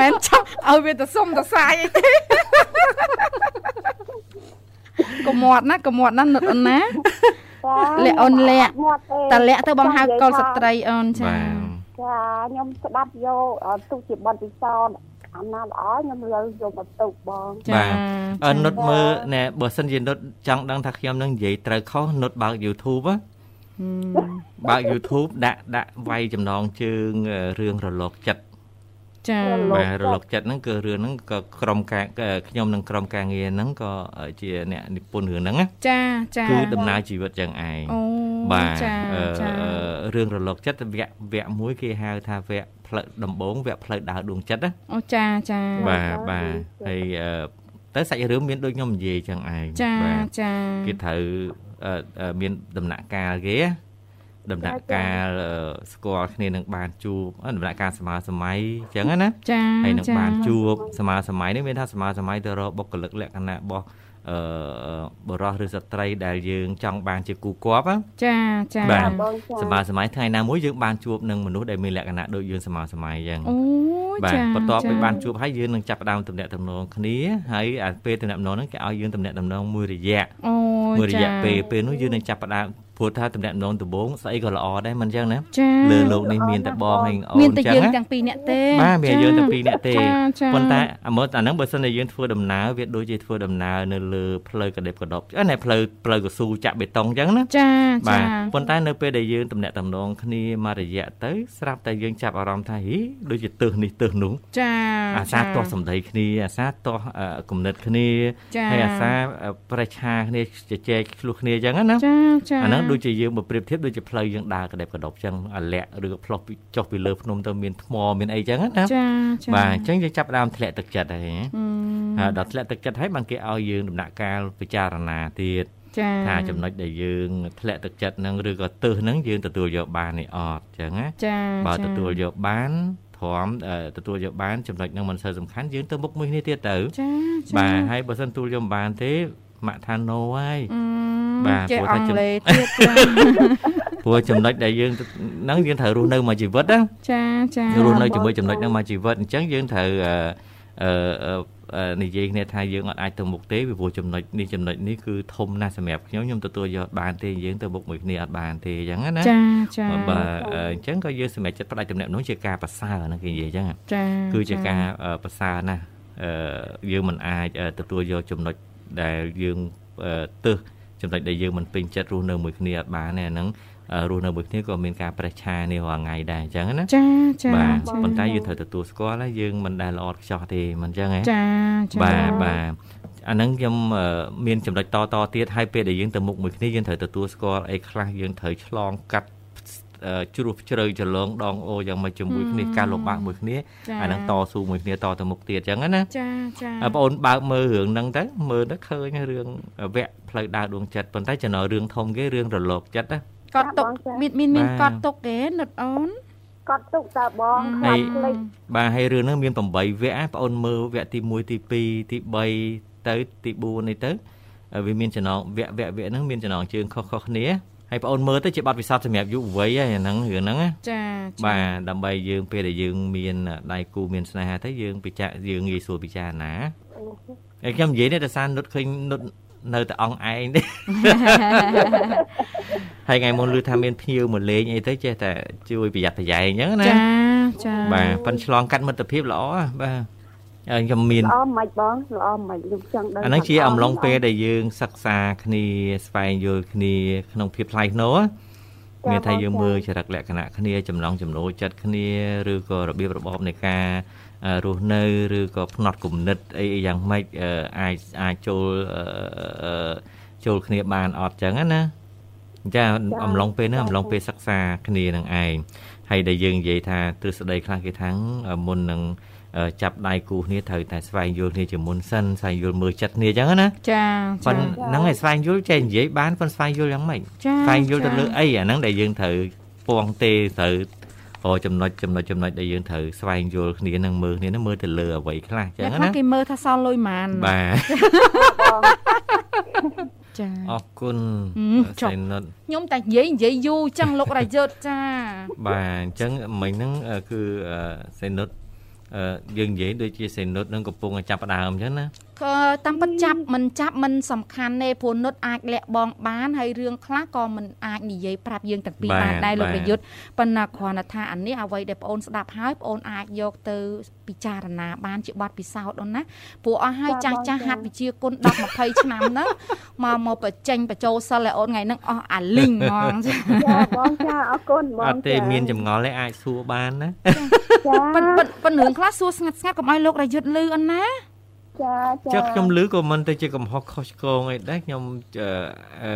មិនចាប់ឲ្យវាទៅសុំទៅសាយអីទេកុំមាត់ណាកុំមាត់ណានុតអូនណា លាក់អូនលាក់មាត់ទេតលាក់ទៅបងហៅកុលស្ត្រីអូនចាបាទចាខ្ញុំស្ដាប់យកអឺទុកជាបទពិសោធន៍អាណាល្អខ្ញុំលើយកមកទុកបងចាបាទអឺចានុតមើលណែបើសិនជានុតចង់ដឹងថាខ្ញុំនឹងនិយាយត្រូវខុសនុតបើក YouTube ហ៎ហឹមបើក YouTube ដាក់ដាក់វាយចំណងជើងអឺរឿងរលកចិត្ត ចាបាទរលកចិត្តហ្នឹងគឺរឿងហ្នឹងក៏ក្រុមការអឺខ្ញុំនិងក្រុមការងារហ្នឹងក៏ជាអ្នកនិពន្ធរឿងហ្នឹងណាចាចាគឺដំណើរជីវិតយ៉ាងឯងអូបាទចាអឺចារឿងរលកចិត្តវគ្គវគ្គមួយគេហៅថាវគ្គផ្លូវដំបងវគ្គផ្លូវដើរដួងចិត្តណាអូចាចាបាទបាទហើយអឺទៅសាច់រឿងមានដូចខ្ញុំនិយាយចឹងឯងចាបាទចាគេត្រូវអឺអឺមានដំណាក់កាលគេណា ដំណាក់កាលអឺស្គាល់គ្នានឹងបានជួបអឺដំណាក់កាលស្មើសម័យចឹងណាចាហើយនឹងចាបានជួបស្មើសម័យនេះមានថាស្មើសម័យទៅរកបុគ្គលិកលក្ខណៈរបស់អឺបរិសឬស្ត្រីដែលយើងចង់បានជាគូគប់ណាចាចាបាទបងចាសមាសម័យថ្ងៃណាមួយយើងបានជួបនឹងមនុស្សដែលមានលក្ខណៈដូចយើងសមាសម័យអញ្ចឹងអូបាទចាបន្ទាប់ពីចាបានជួបហើយយើងនឹងចាប់ផ្ដើមទំនាក់ទំនងគ្នាហើយអាពេលទំនាក់ទំនងហ្នឹងគេឲ្យយើងទំនាក់ទំនងមួយរយៈអូមួយរយៈចាពេលពេលនោះយើងនឹងចាប់ផ្ដើម ព្រោះថាទំនាក់ទំនងដំបូងស្អីក៏ល្អដែរមិនអញ្ចឹងណាចាលើលោកនេះមានតែបងហើយអូមាននតែអញ្ចឹយើងងណាទាំងពីរនាក់ទេបាទមានយើងតែពីរនាក់ទេចាចាប៉ុន្តែអាមើលអាហ្នឹងបើសិនជាយើងធ្វើដំណើរវាដូចជាធ្វើដំណើរនៅលើផ្លូវកដិបកដប់អឺណែផ្លូវផ្លូវកស៊ូចាក់បេតុងអញ្ចឹងណាចាបាចាទប៉ុន្តែនៅពេលដែលយើងទំនាក់ទំនងគ្នាមករយៈទៅស្រាប់តែយើងចាប់អារម្មណ៍ថាហីដូចជាទឹះនេះទឹះនោះចាអាសាទាស់សម្ដីគ្នាអាសាទាស់អឺគំនិតគ្នាចាហើយអាសាអឺប្រេះឆាគ្នាជជែកឆ្លោះគ្នាអញ្ចឹងណាចាចាអាហ្នឹងដូចជាយើងបើប្រៀបធៀបដូចជាផ្លូវយើងដើរកដេបកដប់អញ្ចឹងអាលាក់ឬក៏ផ្លោះពីចុះពីលើភ្នំទៅមានថ្មមានអីអញ្ចឹងណាចាចាបាទអញ្ចឹងយើងចាប់ផ្ដើមធ្លាក់ទឹកចិត្តហើយណាអឺហើយដល់ធ្លាក់ទឹកចិត្តហើយបានគេឲ្យយើងដំណាក់កាលពិចារណាទៀតចាថាចំណុចដែលយើងធ្លាក់ទឹកចិត្តហ្នឹងឬក៏ទើសហ្នឹងយើងទទួលយកបាននេះអត់អញ្ចឹងណាចាបើចាទទួលយកបានទ្រាំអឺទទួលយកបានចំណុចហ្នឹងមិនសូវសំខាន់យើងទៅមុខមួយគ្នាទៀតទៅចាចាបាទហើយបើសិនទទួលយកមិនបានទេម៉ាក់ថា no ហើយអឺ បាទចេះព្រោះអថាង់ចំគ្លេសទៀតចាព្រោះចំណុចដែលយើងហ្នឹងយើងត្រូវរស់នៅមួយជីវិតណាចាចារស់នៅជាមួយចំណុចហ្នឹងមួយជីវិតអញ្ចឹងយើងត្រូវអឺអឺអឺអឺនិយាយគ្នាថាយើងអត់អាចទៅមុខទេពីព្រោះចំណុចនេះចំណុចនេះគឺធំណាស់សម្រាប់ខ្ញុំខ្ញុំទទួលយកបានទេយើងទៅមុខមួយគ្នាអត់បានទេអញ្ចឹងណាចាចាបាទអឺអញ្ចឹងក៏យើងសម្រេចចិត្តផ្ដាច់ទំនាក់ទំនងជាការប្រសើរហ្នឹងគេនិយាយអញ្ចឹងចាគឺជាការអឺប្រសើរណាស់អឺយើងមិនអាចអឺទទួលយកចំណុចដែលយើងអឺទើស ចំណុចដែលយើងមិនពេញចិត្តរស់នៅមួយគ្នាអត់បានទេអាហ្នឹងអឺរស់នៅមួយគ្នាក៏មានការប្រេះឆានេះរាល់ថ្ងៃដែរអញ្ចឹងណាចាចាបាទចាប៉ុន្តែយើងត្រូវទទួលស្គាល់ណាយើងមិនដែលល្អឥតខ្ចោះទេមិនអញ្ចឹងហ៎ចាចាបាទបាទអាហ្នឹងខ្ញុំអឺមានចំណុចតតទៀតហើយពេលដែលយើងទៅមុខមួយគ្នាយើងត្រូវទទួលស្គាល់អីខ្លះយើងត្រូវឆ្លងកាត់អឺ ជ្រោះជ្រៅច្រឡងដងអូយ៉ាងម៉េចជាមួយគ្នាការលំបាកមួយគ្នាចាអាហ្នឹងតស៊ូមួយគ្នាតទៅមុខទៀតអញ្ចឹងណាចាចាអើបងអូនបើកមើលរឿងហ្នឹងទៅមើលទៅឃើញរឿងវគ្គផ្លូវដើរដួងចិត្តប៉ុន្តែចំណោរឿងធំគេរឿងរលកចិត្តណាកត់ទុកមានមានមានបាទកត់ទុកទេនិតអូនគាត់ទុកតាបងខ្ហើលាយចភ្លេចបាទហើយរឿងហ្នឹងមាន8វគ្គណាបងអូនមើលវគ្គទី1ទី2ទី3ទៅទី4នេះទៅហើយវាមានចំណងវគ្គវគ្គវគ្គហ្នឹងមានចំណងជើងខុសៗគ្នា ហើយបងអូនមើលទៅជាបទពិសោធន៍សម្រាប់យុវវ័យហើយអាហ្នឹងរឿងហ្នឹងណាចាបាទដើម្បីយើងពេលដែលយើងមានដៃគូមានស្នេហាទៅយើងពិចារយើងងាយស្រួលពិចារណាហើយខ្ញុំនិយាយនេះដោយសារនុតឃើញនុតនៅតែអង្គឯងទេហើយថ្ងៃមុនឮថាមានភ្ញៀវមកលេងអីទៅចេះតែជួយប្រយ័ត្នប្រយែងអញ្ចឹងណាចាចាបាទប៉ិនឆ្លងកាត់មិត្តភាពល្អហ៎បាទហើយ ខ្ញុំមានល្អមិនបងល្អមិនខ្ញុំចង់ដឹងអាហ្នឹងជាអំឡុងពេលដែលយើង សិក្សាគ្នាស្វែងយល់គ្នាក្នុងភាពថ្លៃថ្នូរហ៎មានថាយើងមើលចរិតលក្ខណៈគ្នាចំណងចំណូលចិត្តគ្នាឬក៏របៀបរបបនៃការអឺរស់នៅឬក៏ផ្នត់គំនិតអីយ៉ាងម៉េចអឺអាចអាចចូលអឺអឺចូលគ្នាបានអត់ចឹងណាចាអំឡុងពេលហ្នឹងអំឡុងពេលសិក្សាគ្នានឹងឯងហើយដែលយើងនិយាយថាទ្រឹស្ដីខ្លះគេថាមុននឹងអឺ ចាប់ដៃគូគ្នាត្រូវតែស្វែងយល់គ្នាជាមុនសិនស្វែងយល់មើលចិត្តគ្នាចឹងណាចាប៉ុចានហ្នឹងឯងស្វែងយល់ចេះនិយាយបានប៉ុនស្វែងយល់យ៉ាងម៉េចចាស្វែងយល់ទៅលើអីអាហ្នឹងដែលយើងត្រូវពងទេត្រូវអូចំណុចចំណុចចំណុចដែលយើងត្រូវស្វែងយល់គ្នានឹងមើលគ្នានឹងមើលទៅលើអ្វីខ្លះចឹអ្នកងខ្លះណាគេមើលថាសល់លុយម៉ានបាទចាអរគុណហឹមចុះសៃនុតខ្ញុំតែនិយាយនិយាយយូរចឹងលោករយុទ្ធចាបាទអញ្ចឹងមិញហ្នឹងអឺគឺអឺសៃនុតអឺ យើងនិយាយដូចជាសៃនុតនឹងកំពុងតែចាប់ផ្ដើមអញ្ចឹងណាក៏តាមពិតចាប់មិនចាប់មិនសំខាន់ទេព្រោះនុតអាចលាក់បងបានហើយរឿងខ្លះក៏មិនអាចនិយាយប្រាប់យើងទាំងពីរបានដែរលោករយុទ្ធប៉ុន្តែគ្រាន់តែថាអានេះអ្វីដែលបងអូនស្ដាប់ហើយបងអូនអាចយកទៅពិចារណាបានជាបទពិសោធន៍អូនណាព្រោះអស់ហើយចាស់ចាស់ហាត់វិជាគុណ10 20ឆ្នាំហ្នឹងមកមកបញ្ចេញបញ្ចូលសិលឲ្យអូនថ្ងៃហ្នឹងអស់អាលីងហ្មងចាចាបងចាអរគុណបងអត់ទេមានចម្ងល់ទេអាចសួរបានណាចាប៉ុនប៉ុនប៉ុនរឿងខ្លះសួរស្ងាត់ស្ងាត់កុំឲ្យលោករយុទ្ធលឺអូនណា ចាចាចុះខ្ញុំឮក៏មិនទៅជាកំហុសខុសឆ្គងអីដែរខ្ញុំអឺអឺ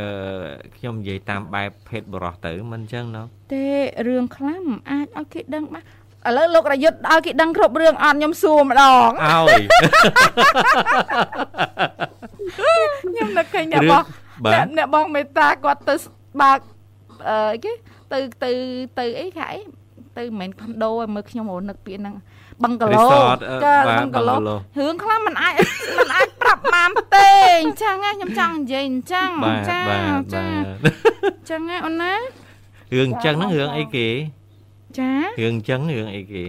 ខ្ញុំនិយាយតាមបែបភេទបរោះទៅមិនអញ្ចឹងណោះទេរឿងខ្លះមិនអាចឲ្យគេដឹងបានឥឡូវលោករយុទ្ធឲ្យគេដឹងគ្រប់រឿងអត់ខ្ញុំសួរម្ដងឲ្យខ្ញុំនឹកឃើញអ្នករឿងបងបាទអ្នកអ្នកបងមេតាគាត់ទៅបើកអឺគេទៅទៅទៅអីខែអី ទៅមិនមែនខុនដូឯងមើលខ្ញុំរនឹកពាក្យហ្នឹងបឹងកាឡូ Resort អឺ ចា បាទ បឹងកាឡូ Bungalow រឿងខ្លះมันអាច มันអាចប្រាប់បានទេអញ្ចឹងណាខ្ញុំចង់និយាយអញ្ចឹង បាទ ចា បាទ ចា បាទ អញ្ចឹងណាអូនណា រឿងអញ្ចឹងហ្នឹងរឿងអីគេ ចា រឿងអញ្ចឹងរឿងអីគេ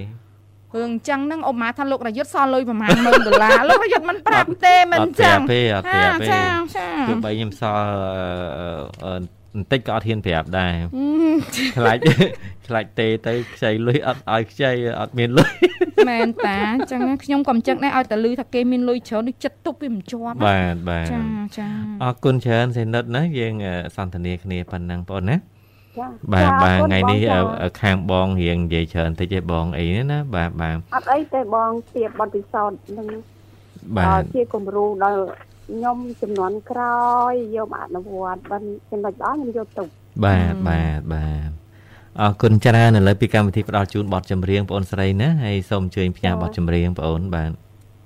រឿងអញ្ចឹងហ្នឹងអូម៉ាថាលោករយុទ្ធសល់លុយប្រហែល10000ដុល្លារលោករយុទ្ធមិនប្រាប់ទេមិន អ អ ត់ ញ្ចឹង ប្រាប់ទេអត់ប្រាប់ទេ ចាចា ទោះបីខ្ញុំសល់អឺអឺ បន្តិចក៏អត់ហ៊ានប្រាប់ដែរអឺខ្លាចខ្លាចទេទៅខ្ចីលុយអត់ឲ្យខ្ចីអត់មានលុយមែនតាអញ្ចឹងណាខ្ញុំក៏មិនចឹងដែរឲ្យតែលឺថាគេមានលុយច្រើននេះចិត្តទុបវាមិនជាប់ណាបាទបាទចាចាអរគុណច្រើនសេនិតណាយើងអឺសន្ទនាគ្នាប៉ុណ្ណឹងបងអូនណាចាបាទបាទអរគុណថ្ងៃនេះបងចាអឺខាងបងរៀងនិយាយច្រើនតិចឯងបងអីណាណាបាទបាទអត់អីទេបងជាបទពិសោធន៍នឹងបាទដល់ជាគំរូដល់ ខ្ញុំចំនួនក្រោយយកមកអនុវត្តបានចំណុចល្អខ្ញុំយកទុកបាទបាទបាទអរគុណច្រើនឥឡូវពីកម្មវិធីផ្ដល់ជូនបទចម្រៀងបងអូនស្រីណាហើយសូមអញ្ជើញផ្ញើបទចម្រៀងបងអូនបាទ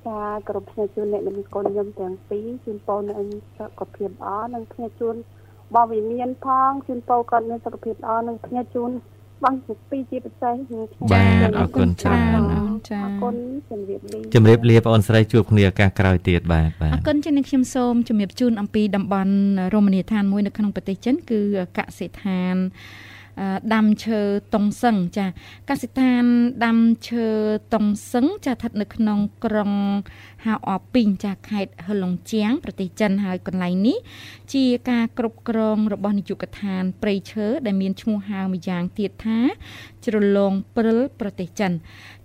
ចាគ្រប់គ្នាជូនអ្នកមានកូនខ្ញុំទាំងពីរជូនពរនៅសុខភាពល្អនិងគ្នាជូនបងវិមានផងជូនពរគាត់មានសុខភាពល្អនិងគ្នាជូន បងទាំងពីរជាពិសេសខ្ញុំបាទអរគុណច្រើនចាអរគុណជំរាបលាជម្រាបលាបងអូនស្រីជួបគ្នាឱកាសក្រោយទៀតបាទបាអទរគុណជំរាបខ្ញុំសូមជំរាបជូនអំពីតំបន់រមណីយដ្ឋានមួយនៅក្នុងប្រទេសចិនគឺកសិដ្ឋានអឺ ដាំឈើតុងសឹងចាកសិដ្ឋានដាំឈើតុងសឹងចាស្ថិតនៅក្នុងក្រុងហៅអពីងចាខេត្តហឺឡុងជាងប្រទេសចិនហើយកន្លែងនេះជាការគ្រប់គ្រងរបស់នាយកដ្ឋានព្រៃឈើដែលមានឈ្មោះហៅម្យ៉ាងទៀតថាជ្រលងព្រិលប្រទេសចិន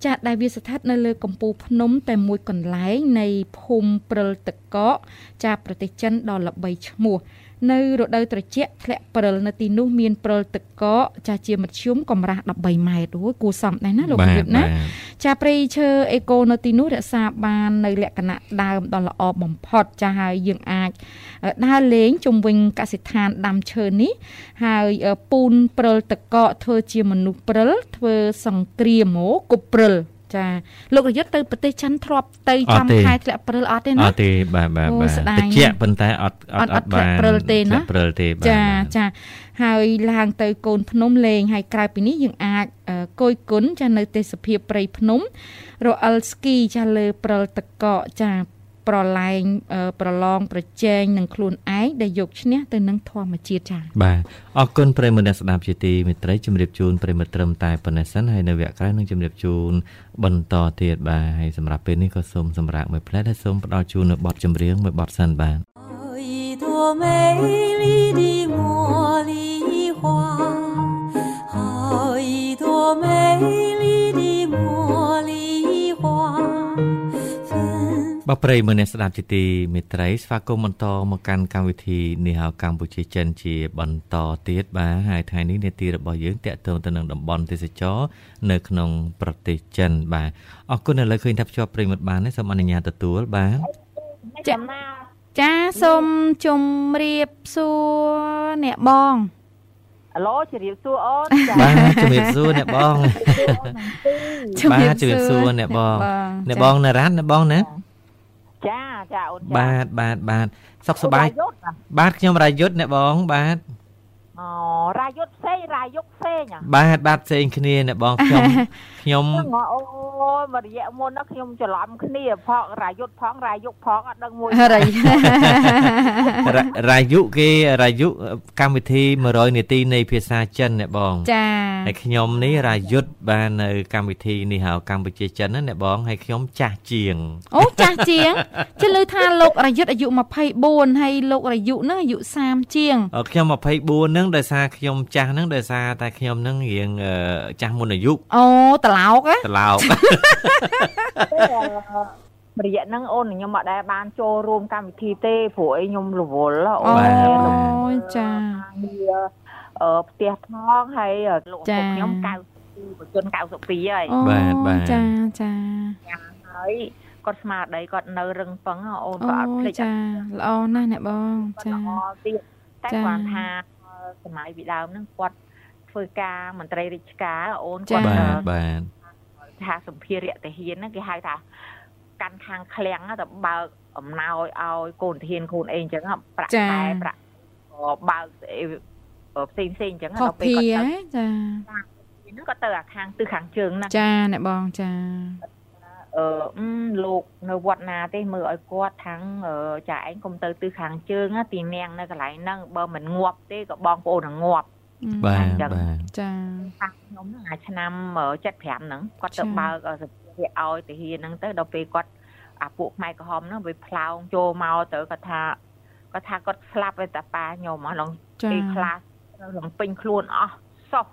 ចាស់ដែលវាស្ថិតនៅលើកំពូលភ្នំតែមួយកន្លែងនៃភូមិព្រិលតកកចាប្រទេសចិនដ៏ល្បីឈ្មោះ នៅរដូវត្រជាក់ធ្លាក់ព្រិលនៅទីនោះមានព្រិលតកកចាស់ជាមធ្យមកម្រាស់13ម៉ែត្រអូយគួរសមដែរណាលោកបាទវិបណាបាទចាព្រៃឈើអេកូនៅទីនោះរក្សាបាននៅលក្ខណៈដើមដ៏ល្អបំផុតចាហើយយើងអាចអឺដើរលេងជុំវិញកសិដ្ឋានដាំឈើនេះ ហើយអឺពូនព្រិលតកកធ្វើជាមនុស្សព្រិលធ្វើសង្គ្រាមអូគប់ព្រិល ចាលោករយុទ្ធទៅប្រទេសចិនធ្លាប់ទៅចំខែធ្លាក់ព្រិលអត់ទេអណាត់ទេបាទបាទអូបាទស្ដាយតិចណាស់ប៉ុន្តែអត់អត់អអត់ត់បានធ្លាក់ព្រិលទេណាធ្លាក់ព្រិលទេបាទចាបាទចាហើយឡើងទៅកូនភ្នំលេងហើយក្រៅពីនេះយើងអាចអឺគយគុណចានៅទេសភាពព្រៃភ្នំរអិលស្គីចាលើព្រិលតកកចា ប្រឡែងអឺប្រឡងប្រជែងនឹងខ្លួនឯងដែលយកឈ្នះទៅនឹងធម្មជាតិចា បាទអរគុណប្រិយមិត្តអ្នកស្ដាប់ជាទីមេត្រីជំរាបជូនប្រិយមិត្តត្រឹមតែប៉ុណ្ណេះសិនហើយនៅវគ្គក្រោយនឹងជំរាបជូនបន្តទៀតបាទហើយសម្រាប់ពេលនេះក៏សូមសម្រាប់មួយផ្លែតហើយសូមផ្ដល់ជូននៅបទចម្រៀងមួយបទសិនបាទ 一朵美丽的茉莉花， បាទប្រិយមិត្តអ្នកស្ដាប់ជាទីមេត្រីស្វាគមន៍បន្តមកកាន់កម្មវិធីនេះហៅកម្ពុជាចិនជាបន្តទៀតបាទហើយថ្ងៃនេះនេតិរបស់យើងតាក់ទងទៅនឹងតំបន់ទេសចរនៅក្នុងប្រទេសចិនបាទអរគុណឥឡូវឃើញថាភ្ជាប់ប្រិយមិត្តបានហើយសូមអនុញ្ញាតទទួលបាទចាចាសូមជម្រាបសួរអ្នកបងអាឡូជម្រាបសួរអូនចាបាទជំរាបសួរអ្នកបងបាទជំរាបសួរអ្នកបងអ្នកបងណារ៉ាត់អ្នកបងណា ចាចាអូនចាបាទបាទបាទសុខសប្បាយរាយុទ្ធណាបាទខ្ញុំរាយុទ្ធអ្នកបងបាទអូរាយុទ្ធផ្សេងរាយុទ្ធផ្សេងហ៎បាទបាទផ្សេងគ្នាអ្នកបងខ្ញុំខ្ញុំហ្នឹងហ៎អូយមួយរយៈមុនហ្នឹងខ្ញុំច្រឡំគ្នាផងរាយុទ្ធផងរាយុទ្ធផងអត់ដឹងមួយហើយរារាយុគេរាយុកម្មវិធី100នាទីនៃភាសាចិនអ្នកបង ចាហើយខ្ញុំនេះរាយុទ្ធបាននៅកម្មវិធីនេះហៅកម្ពុជាចិនណាអ្នកបងហើយខ្ញុំចាស់ជាង អូចាស់ជាងជិះលើថាលោករយុទ្ធអាយុ24ហើយលោករយុហ្នឹងអាយុ30ជាងអឺខ្ញុំ24ហ្នឹងដោយសារខ្ញុំចាស់ហ្នឹងដោយសារតែខ្ញុំហ្នឹងរៀងអឺចាស់មុនអាយុអូត្រឡោកហ៎ត្រឡោករយៈហ្នឹងអូនខ្ញុំអត់ដែលបានចូលរួមកម្មវិធីទេព្រោះអីខ្ញុំរវល់ហ៎អូអូនយចាវាអឺផ្ទះថងហើយលោកឪចាពុកខ្ញុំ92បជន92ហើយអូបាទបាទចាចាហើយគាត់ស្មារតីគាត់នៅរឹងប៉ឹងហ៎អូនអូក៏អត់ភ្លេចចាល្អណាស់អ្នកបងចាល្អទៀតតែចាគាត់ថាសម័យពីដើមហ្នឹងគាត់ ធ្វើការមន្ត្រីរាជការអូនចាគាត់បាទអឺបាទថាសម្ភារៈទាហានហ្នឹងគេហៅថាកាន់ខាងឃ្លាំងណាទៅបើកអំណោយឲ្យកូនទាហានខ្លួនឯងអញ្ចឹងហ៎ប្រាក់ចាតែប្រាក់ក៏បើកស្អីផ្សេងផ្សេងៗអញ្ចឹងហ៎ខុសដល់ពេលភីគាត់ទៅហ៎ចាហ្នឹងគាត់ទៅអាខាងទិសខាងជើងហ្នឹងចាអ្នកបងចាអឺអឺលោកនៅវត្តណាទេមើលឲ្យគាត់ខាងអឺចាឯងកុំទៅទិសខាងជើងណាទីនាងនៅកន្លែងហ្នឹងបើមិនងាប់ទេក៏បងប្អូននឹងងាប់ បាទអញ្ចឹងបាទចាថាខ្ញុំហ្នឹងអាឆ្នាំអឺ75ហ្នឹងគាត់ទៅចា៎បើកអឺសម្ភារៈឲ្យទាហានហ្នឹងទៅដល់ពេលគាត់អាពួកខ្មែរក្រហមហ្នឹងវាផ្លោងចូលមកទៅគាត់ថាគាត់ថាគាត់ស្លាប់ហើយតាប៉ាខ្ញុំហ៎ឡងចាពេលខ្លះរំពេញខ្លួនអស់សោះ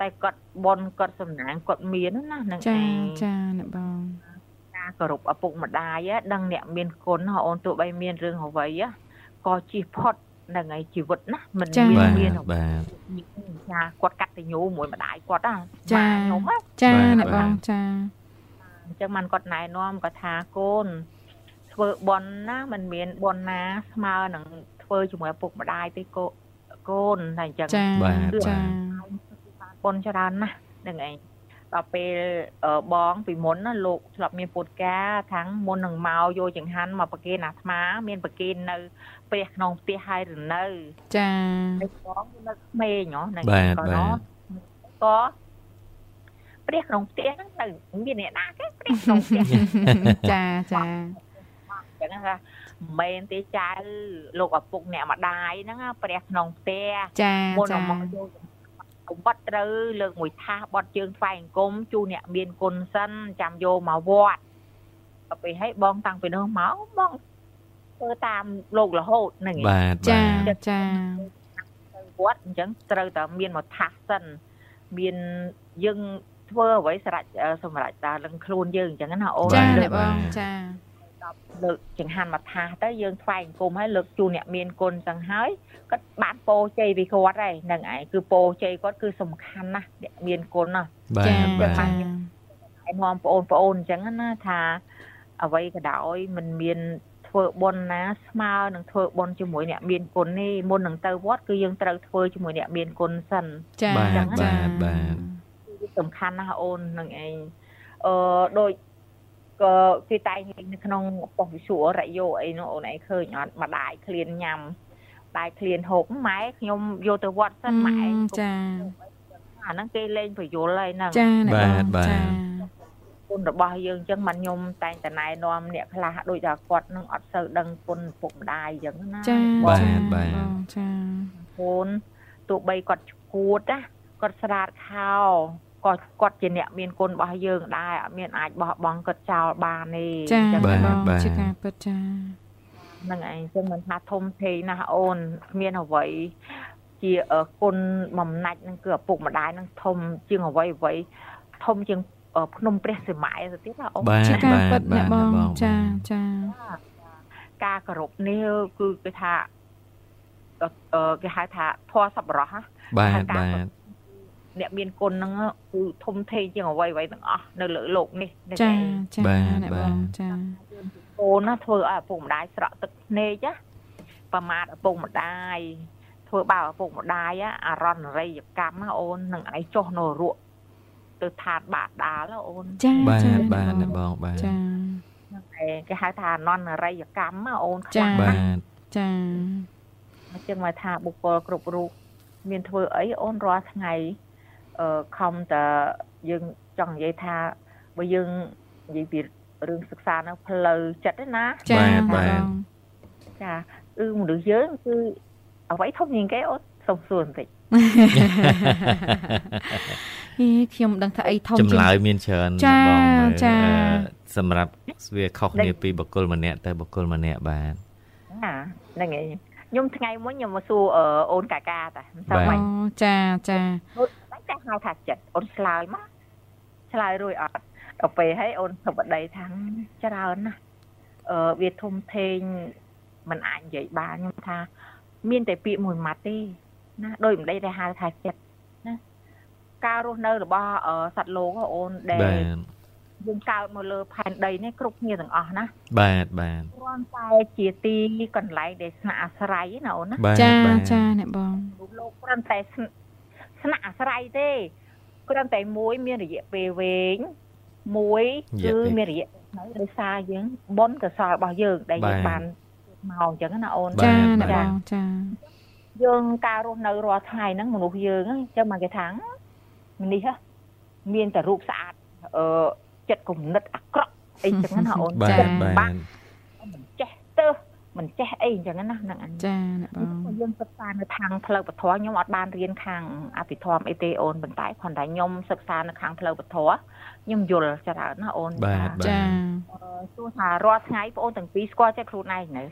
តែគាត់បនគាត់សំណាងគាត់មានណាហ្នឹងចាឯងចាអ្នកបងការគោរពឪពុកម្ដាយហ៎ដឹងអ្នកមានគុណហ៎អូនទោះបីមានរឿងអ្វីហ៎ក៏ជិះផុត នឹងឯជីវិតណាមិនចា៎មានបាទមានបាទចាគាត់កាត់តញូមួយម្ដាយគាត់ណាចាម៉ាខ្ញុំណាចាបាទអ្នកបងបាទចាអញ្ចឹងបានគាត់ណែនាំគាត់ថាកូនធ្វើបន់ណាមិនមានបន់ណាស្មើនឹងធ្វើជាមួយឪពុកម្ដាយទេកូកូនតែអញ្ចឹងចាបាទចាបន់ច្រើនណាស់ហ្នឹងឯង ដល់ពេលអឺបងពីមុនណាលោកធ្លាប់មានពុតការខាងមុននឹងមកយកចង្ហាន់មកប្រគេនអាត្មា មានប្រគេននៅព្រះក្នុងផ្ទះហើយឬនៅ ចាហើយបងនៅក្មេងហ៎នៅបាទក៏បាទក៏ព្រះក្នុងផ្ទះហ្នឹងនៅមានអ្នកណាគេព្រះក្នុងផ្ទះចាចាចឹងណាមិនមែនទេចៅលោកឪពុកអ្នកម្ដាយហ្នឹងណាព្រះក្នុងផ្ទះចាមុនចានឹងមកយក កុំបត់ត្រូវលើកមួយថាសបត់ជើងថ្វាយអង្គមជូនអ្នកមានគុណសិនចាំយកមកវត្តទៅពេលឲ្យបងតាំងពីនោះមកបងធ្វើតាមលោករហូតហ្នឹងឯងបាទចាបាទចាទៅវត្តអញ្ចឹងត្រូវតែមានមកថាសសិនមានយើងធ្វើអ្វីស្រេចអឺសម្រាប់តាលឹងខ្លួនយើងអញ្ចឹងណាអូនចាលើអ្នកកបងចា លើកចង្ហាន់មកថាសទៅយើងថ្វាយអង្គមឲ្យលើកជូនអ្នកមានគុណចឹងហើយគាត់បានពោជ័យពីគាត់ហើយហ្នឹងឯងគឺពោជ័យគាត់គឺសំខាន់ណាស់អ្នកមានគុណណាបាទចាបាទចាឲ្យនាំបងប្អូនអញ្ចឹងណាថាអ្វីក៏ដោយมันមានធ្វើបុណ្យណាស្មើនឹងធ្វើបុណ្យជាមួយអ្នកមានគុណនេះមុននឹងទៅវត្តគឺយើងត្រូវធ្វើជាមួយអ្នកមានគុណសិនចាបាទចាបាទបាទគឺសំខាន់ណាស់អូននឹងឯងអឺដូច ក៏គេតែងលេងនៅក្នុងប៉ុស្តិ៍វិសុរយោអីនោះអូនឯងឃើញអត់ម្ដាយឃ្លានញ៉ាំបាយឃ្លានហូបម៉ែខ្ញុំយកទៅវត្តសិនម៉ែចាអាហ្នឹងគេលេងប្រយលហើយហ្នឹងចាអ្នកបងបាទចាគុណរបស់យើងអញ្ចឹងមិនខ្ញុំតែងតែណែនាំអ្នកខ្លះដូចថាគាត់នឹងអត់សូវដឹងគុណឪពុកម្ដាយអញ្ចឹងណាចាបាទចាបាទបងចាកូនទោះបីគាត់ឈួតណាគាត់ស្រាតខោ ក៏គាត់ជាអ្នកមានគុណរបស់យើងដែរអត់មានអាចបោះបង់គាត់ចោលបានទេចាអញ្ចឹងបាទបងបាទជាការពិតចាហ្នឹងឯងអញ្ចឹងមិនថាធំធេងណាស់អូនគ្មានអ្វីជាអឺគុណបំណាច់ហ្នឹងគឺឪពុកម្ដាយហ្នឹងធំជាងអ្វីអ្វីធំជាងអឺភ្នំព្រះសីមាទៅទៀតណាអូនបាទជាការពិតបាអ្នកទបងបាទចាចាការគោរពនេះគឺគេថាអឺអឺគេហៅថាធម៌សប្បុរសណាបាទបាទ អ្នកមានគុណហ្នឹងគឺធំធេងជាងអ្វីអ្វីទាំងអស់នៅលើโลกនេះនេះ ចា ឯង ចា បាទ អ្នក បា ប ទ ងចា កូនណាធ្វើឲ្យឪពុកម្ដាយស្រក់ទឹកភ្នែកណាប្រមាថឪពុកម្ដាយធ្វើបាបឪពុកម្ដាយណាអរណរិយកម្មណាអូននឹងឯងចុះនៅរក់ទៅឋានបាតាលណាអូន ចា បាទ ចា បាទ អ្នក អ្នកបងបាទ ចា ហ្នឹងឯងគេហៅថាអនន្តរិយកម្មណាអូនខ្ ចា លាំង បា ណាស់ ទ ចា អញ្ចឹងមកថាបុគ្គលគ្រប់រូបមានធ្វើអីអូនរាល់ថ្ងៃអឺ ខំតយើងចង់និយាយថាបើយើងនិយាយពីរឿងសិក្សានៅផ្លូវចិត្តទេណាចាបាទអ្នកបាទបងចាគឺមនុស្សយើងគឺអ្វីធំជាងគេអូនសុំសួរបន្តិចហេខ្ញុំមិនដឹងថាអីធំចម្លើយជាងមានច្រើនចាបងមើលចាអឺសម្រាប់វាខុសគ្នាពីបុគ្គលម្នាក់ទៅបុគ្គលម្នាក់បាទណាហ្នឹងឯងខ្ញុំថ្ងៃមុនខ្ញុំមកសួរអឺអូនកាកាតាមិនបាសូវទបាអូច់ចា ចាបាច់តែហៅថាចិត្តអូនឆ្លើយមកឆ្លើយរួចអត់ដល់ពេលហើយអូនសុបដីថាច្រើនណាស់អឺវាធំធេងมันអាចនិយាយបានខ្ញុំថា មានតែពាក្យមួយម៉ាត់ទេណាដោយមិនដីតែហៅថាចិត្តណាការរស់នៅរបស់អឺសត្វលោកហ៎អូនដែលបាទយើងកើតមកលើផែនដីនេះគ្រប់គ្នាទាំងអស់ណាបាទបាទគ្រាន់តែជាទីកន្លែងដែលស្នាក់អាស្រ័យណាអូនណាបាទចាបាទចាអ្នកបងរូបលោកគ្រាន់តែ ស្នស្នាក់អាស្រ័យទេគ្រាន់តែមួយមានរយៈពេលវែងមួយគឺមានរយៈនៅដោយសារយើងបុណ្យកុសលរបស់យើងដែលយើងបានមកអញ្ចឹងណាអូនចាអ្នកបងចាយើងការរស់នៅរាល់ថ្ងៃហ្នឹងមនុស្សយើងហ្នឹងអញ្ចឹងមកគេថានេះហ៎មានតែរូបស្អាតអឺចិត្តគំនិតអាក្រក់អីចឹងណាអូនបាទចិត្តបាទបាក់មិនចេះទៅ មិនចេះអីអញ្ចឹងណាហ្នឹងអញចាអ្នកបងយើងសិក្សានៅខាងផ្លូវពធខ្ញុំអត់បានរៀនខាងអភិធម្មអីទេអូនប៉ុន្តែគ្រាន់តែខ្ញុំសិក្សានៅខាងផ្លូវពធខ្ញុំយល់ច្រើនណាអូនបាទបាទចាទោះថារាល់ថ្ងៃបងអូនទាំងពីរស្គាល់ចិត្តខ្លួនឯងនៅ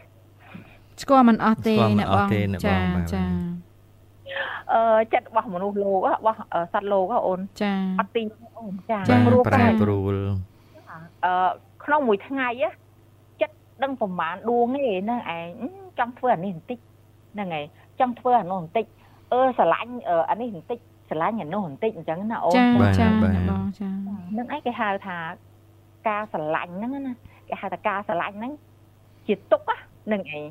ស្គាល់មិនអស់ទេស្គាល់មិនអ្នកអបស់ងទេអ្នកបងចាបាទចាអឺចិត្តរបស់មនុស្សលោកហ៎របស់អឺសត្វលោកហ៎អូនចាអត់ទីអូនចាចាព្រោះប្រែតែប្រួលអឺក្នុងមួយថ្ងៃ á ចិត្ត ដឹងប្រមាណដួងទេហ្នឹងឯងអឺចង់ធ្វើអានេះបន្តិចហ្នឹងឯងចង់ធ្វើអានោះបន្តិចអឺស្រឡាញ់អឺអានេះបន្តិចស្រឡាញ់អានោះបន្តិចអញ្ចឹងណាអូនចាបាទចាបាទអ្នកបងចាហ្នឹងឯងគេហៅថាការស្រឡាញ់ហ្នឹងណាគេហៅថាការស្រឡាញ់ហ្នឹងជាទុកហ្នឹងឯង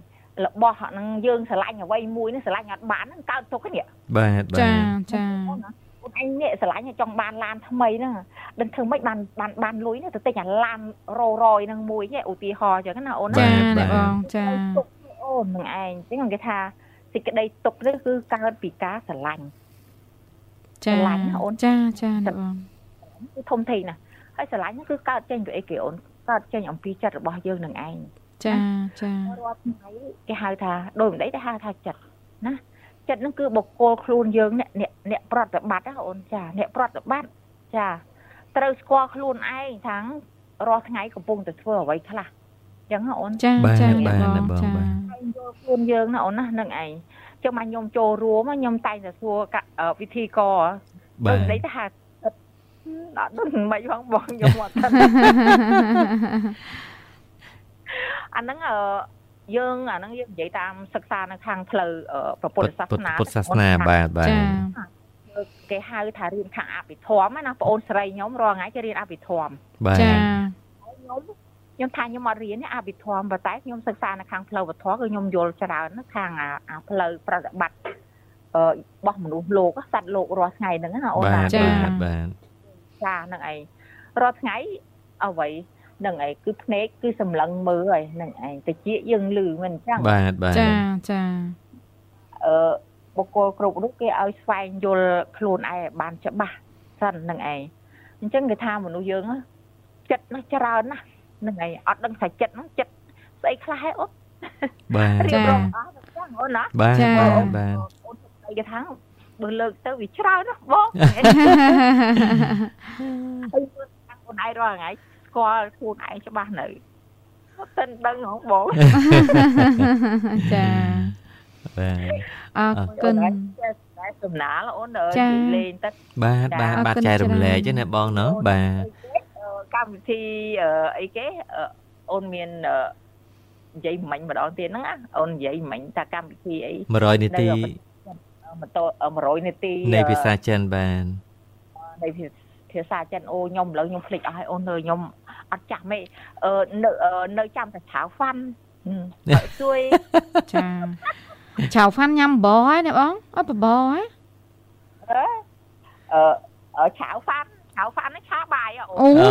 របស់ហ្នឹងយើងស្រឡាញ់អ្វីមួយហ្នឹងស្រឡាញ់អត់បានហ្នឹងកើតទុកហ្នឹងបាទបាចាទចា អូនឯងអញនេះស្រឡាញ់ចង់បានឡានថ្មីហ្នឹងដឹងធ្វើម៉េចបានបានបានលុយហ្នឹងទៅទិញអាឡានររយហ្នឹងមួយឯឧទាហរណ៍ចឹងណាអូនណាចាបាទអ្នកបងចាទុកអូននឹងឯងចឹងគេថាសេចក្តីទុកនេះគឺកើតពីការស្រឡាញ់ចាស្រឡាញ់ណាអូនចាចាអ្នកបងគឺធំធេងណាស់ហើយស្រឡាញ់ហ្នឹងគឺកើតចេញពីអីគេអូនកើតចេញអំពីចិត្តរបស់យើងនឹងឯងចាចារាល់ថ្ងៃគេហៅថាដូចម្ដេចទៅហៅថាចិត្តណា ចិត្តហ្នឹងគឺបុគ្គលខ្លួនយើងអ្នកអ្នកអ្នកប្រតិបត្តិណាអូនចាអ្នកប្រតិបត្តិចាត្រូវស្គាល់ខ្លួនឯងថារាល់ថ្ងៃកំពុងតែធ្វើអ្វីខ្លះអញ្ចឹងណាអូនចាបាទចាបាទអ្នកបងអ្នកបងចាបាទហើយយល់ខ្លួនយើងណាអូនណានឹងឯងចឹងមកខ្ញុំចូលរួមខ្ញុំតែងតែសួរកអឺវិធីកបាដូទចម្ដេចទៅហៅចិត្តអត់ដឹងមិនផងបងខ្ញុំអត់ដឹងអាហ្នឹងអឺ យើងអាហ្នឹងយើងនិយាយតាមសិក្សានៅខាងផ្លូវអឺព្រះពុទ្ធសាសនាពុទ្ធសាសនាបាទបាទចាគេហៅថារៀនខាងអភិធម្មណាបងអូនស្រីខ្ញុំរាល់ថ្ងៃគេរៀនអភិធម្មបាទចាខ្ញុំខ្ញុំថាខ្ញុំអត់រៀនទេអភិធម្មប៉ុន្តែខ្ញុំសិក្សានៅខាងផ្លូវវធម៌គឺខ្ញុំយល់ច្រើនណាខាងអាអាផ្លូវប្រតិបត្តិអឺរបស់មនុស្សលោកសត្វលោករាល់ថ្ងៃហ្នឹងណាអូនបាណាទបាទបាទចាហ្នឹងឯងរាល់ថ្ងៃអ្វីហ្នឹងឯងគឺភ្នែកគឺសម្លឹងមើលហើយហ្នឹងឯងតិចយើងលឺមិនអញ្ចឹងបាទបាទចាចាអឺបុគ្គលគ្រប់រូបគេឲ្យស្វែងយល់ខ្លួនឯងឲ្យបានច្បាស់សិនហ្នឹងឯងអញ្ចឹងគេថាមនុស្សយើងណាចិត្តណាច្រើនណាស់ហ្នឹងឯងអត់ដឹងថាចិត្តហ្នឹងចិត្តស្អីខ្លះហេអូនបាទរៀបរាប់អស់ទៅចឹងអូនណាបាទចាបាទបាទអូនស្អីគេថាបើលើកទៅវាច្រើនណាស់បងហើយមើលខាងខ្លួនឯងរាល់ថ្ងៃ ស្គាល់ខ្លួនឯងច្បាស់នៅអត់ទាន់ដឹងហងបងចាបាទអរគុណតែសំណាលអូនអើយចានិយាយលេងទៅបាទបាទអរបាទគុណចែករំលែកច្រើនទេណាបងណោះបាទអឺកម្មវិធីអឺអីគេអឺអូនមានអឺនិយាយមិញម្ដងទៀតហ្នឹងណាអូននិយាយមិញថាកម្មវិធីអី100នាទីម៉ូតូ100នាទីនៃភាសាចិនបាទនៃភាសាចិនអូខ្ញុំឥឡូវខ្ញុំភ្លេចអស់ហើយអូនអើយខ្ញុំ អត់ចាស់មេអឺនៅអឺនៅចាំតែឆៅហ្វាន់ហឹមហើយជួយចាឆៅហ្វាន់ញ៉ាំបបរហើយណាបងអត់បបរហ៎អឺអឺឆៅហ្វាន់ឆៅហ្វាន់នេះឆាបាយហ៎អូន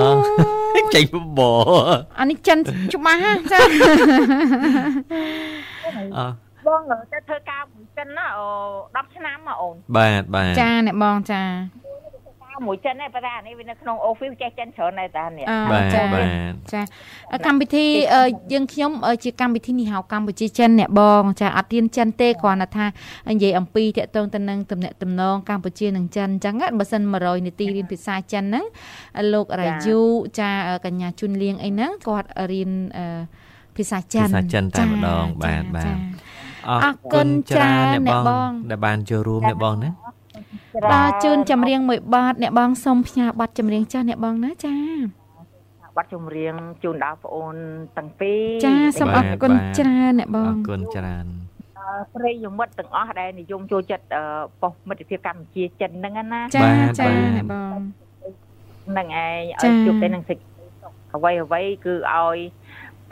អូចេញបបរអានេះចិនច្បាស់ហ่ะចាអបងទៅធ្វើការមួយចិនណាអូ10ឆ្នាំហ៎អូនបាទបាទចាអ្នកបងចាការ មួយចិនដែរប៉ុន្តែអានេះវានៅក្នុង office ចេះចិនច្រើនដែរតានេះអឺបាទចាបាទចាកម្មវិធីអឺយើងខ្ញុំអឺជាកម្មវិធីនេះហៅកម្ពុជាចិនអ្នកបងចាអត់ទៀនចិនទេគ្រាន់តែថានិយាយអំពីតកតងទៅនឹងតំណែងតំណងកម្ពុជានិងចិនអញ្ចឹងណាបើសិន100នាទីរៀនភាសាចិនហ្នឹងលោករ៉ាយូចាកញ្ញាជុនលៀងអីហ្នឹងគាត់រៀនអឺភាសាចិនភាសាចិនតែម្ដងបាទបាទអរអរគុណច្រើនអ្នកអ្នកបបងងដែលបានចូលរួមអ្នកបងណា បាទជូនចម្រៀងមួយបទអ្នកបងសូមផ្ញើបទចម្រៀងចាស់អ្នកបងណាចាបាត់ចម្រៀងជូនដល់បងអូនទាំងពីរចាសូមអរគុណច្រើនអ្នកបអងរគុណច្រើនអឺប្រិយមិត្តទាំងអស់ដែលនិយមចូលចិត្តអឺប៉ុស្តិ៍មិត្តភាពកម្ពុជាចិនហ្នឹងណាចាបាទចាបាទអ្នកបងហ្នឹងឯងចាឲ្យជួបតែនឹងសេចក្តីសុខអ្វីអ្វីគឺឲ្យ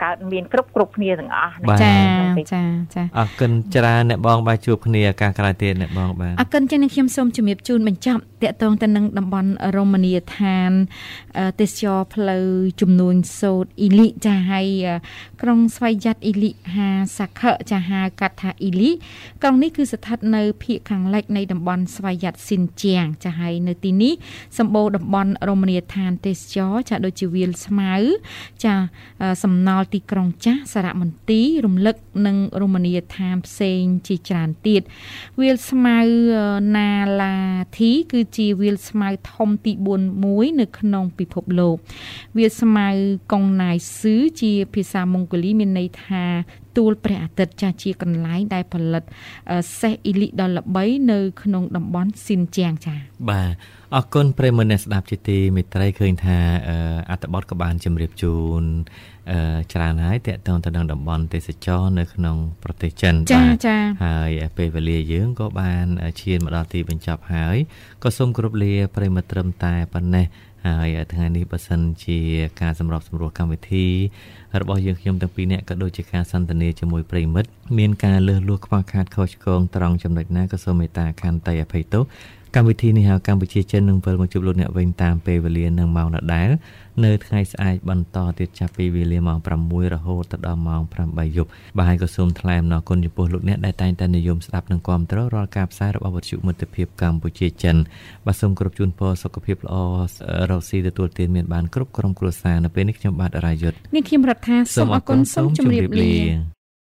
កើតមានគ្រប់គ្រប់គ្នាទាំងអស់ហ្នឹងបាទចាហ្នឹងពេកចាចាអរគុណច្រើនអ្នកបងបាទជួបគ្នាឱកាសក្រោយទៀតអ្នកបងបាទអរគុណចឹងនឹងខ្ញុំសូមជំរាបជូនបញ្ចប់តកតងទៅនឹងតំបន់រមណីយដ្ឋានអឺទេសចរផ្លូវចំនួនសូត្រអ៊ីលីចាហើយអឺក្រុងស្វ័យយ័តអ៊ីលីហាសាខៈចាហៅកាត់ថាអ៊ីលីក្រុងនេះគឺស្ថិតនៅភាគខាងលិចនៃតំបន់ស្វ័យយ័តស៊ីនជាងចាហើយនៅទីនេះសម្បូរតំបន់រមណីយដ្ឋានទេសចរចាដូចជាវាលស្មៅចាអឺសំណល់ទីក្រុងចាស់សារមន្ទីររំលឹកនិងរមណីយដ្ឋានផ្សេងជាច្រើនទៀតវាលស្មៅណាឡាធីគឺជាវាលស្មៅធំទី4មួយនៅក្នុងពិភពលោកវាលស្មៅកុងណាយស៊ឺជាភាសាម៉ុងហ្គូលីមានន័យថា ទួលព្រះអាទិត្យចាស់ជាកន្លែងដែលផលិតអឺសេះអ៊ីលីដ៏ល្បីនៅក្នុងតំបន់ស៊ីនជាងចា៎បាទអរគុណប្រិយមិត្តអ្នកស្ដាប់ជាទីមេត្រីឃើញថាអឺអត្ថបទក៏បានជម្រាបជូនអឺច្រើនហើយតកតងទៅនឹងតំបន់ទេសចរនៅក្នុង ប្រទេសចិនចាបាទចាហើយពេលវេលាយើងក៏បានឈានមកដល់ទីបញ្ចប់ហើយក៏សូមគោរពលាប្រិយមិត្តត្រឹមតែប៉ុណ្ណេះ ហើយថ្ងៃនេះបើសិនជាការសម្របសម្រួលកម្មវិធីរបស់យើងខ្ញុំទាំងពីរនាក់ក៏ដូចជាការសន្ទនាជាមួយប្រិយមិត្តមានការលើសលួសខ្វះខាតខុសឆ្គងត្រង់ចំណុចណាក៏សូមមេត្តាខន្តីអភ័យទោសកម្មវិធីនេះហៅកម្ពុជាចិននឹងវិលមកជួបលោកអ្នកវិញតាមពេលវេលានិងម៉ោងដដែល នៅថ្ងៃស្អែកបន្តទៀតចាប់ពីវេលាម៉ោង6រហូតដល់ម៉ោង8យប់បាទហើយក៏សូមថ្លែងអំណរគុណចំពោះលោកអ្នកដែលតែងតែនិយមស្ដាប់និងគាំទ្ររាល់ការផ្សាយរបស់វិទ្យុមិត្តភាពកម្ពុជាចិនបាទសូមគោរពជូនពរសុខភាពល្អរកស៊ីទទួលទានមានបានគ្រប់ក្រុមគ្រួសារនៅពេលនេះខ្ញុំបាទរាយុទ្ធនាងខ្ញុំរដ្ឋាសូមអរគុណសូមជម្រាបលា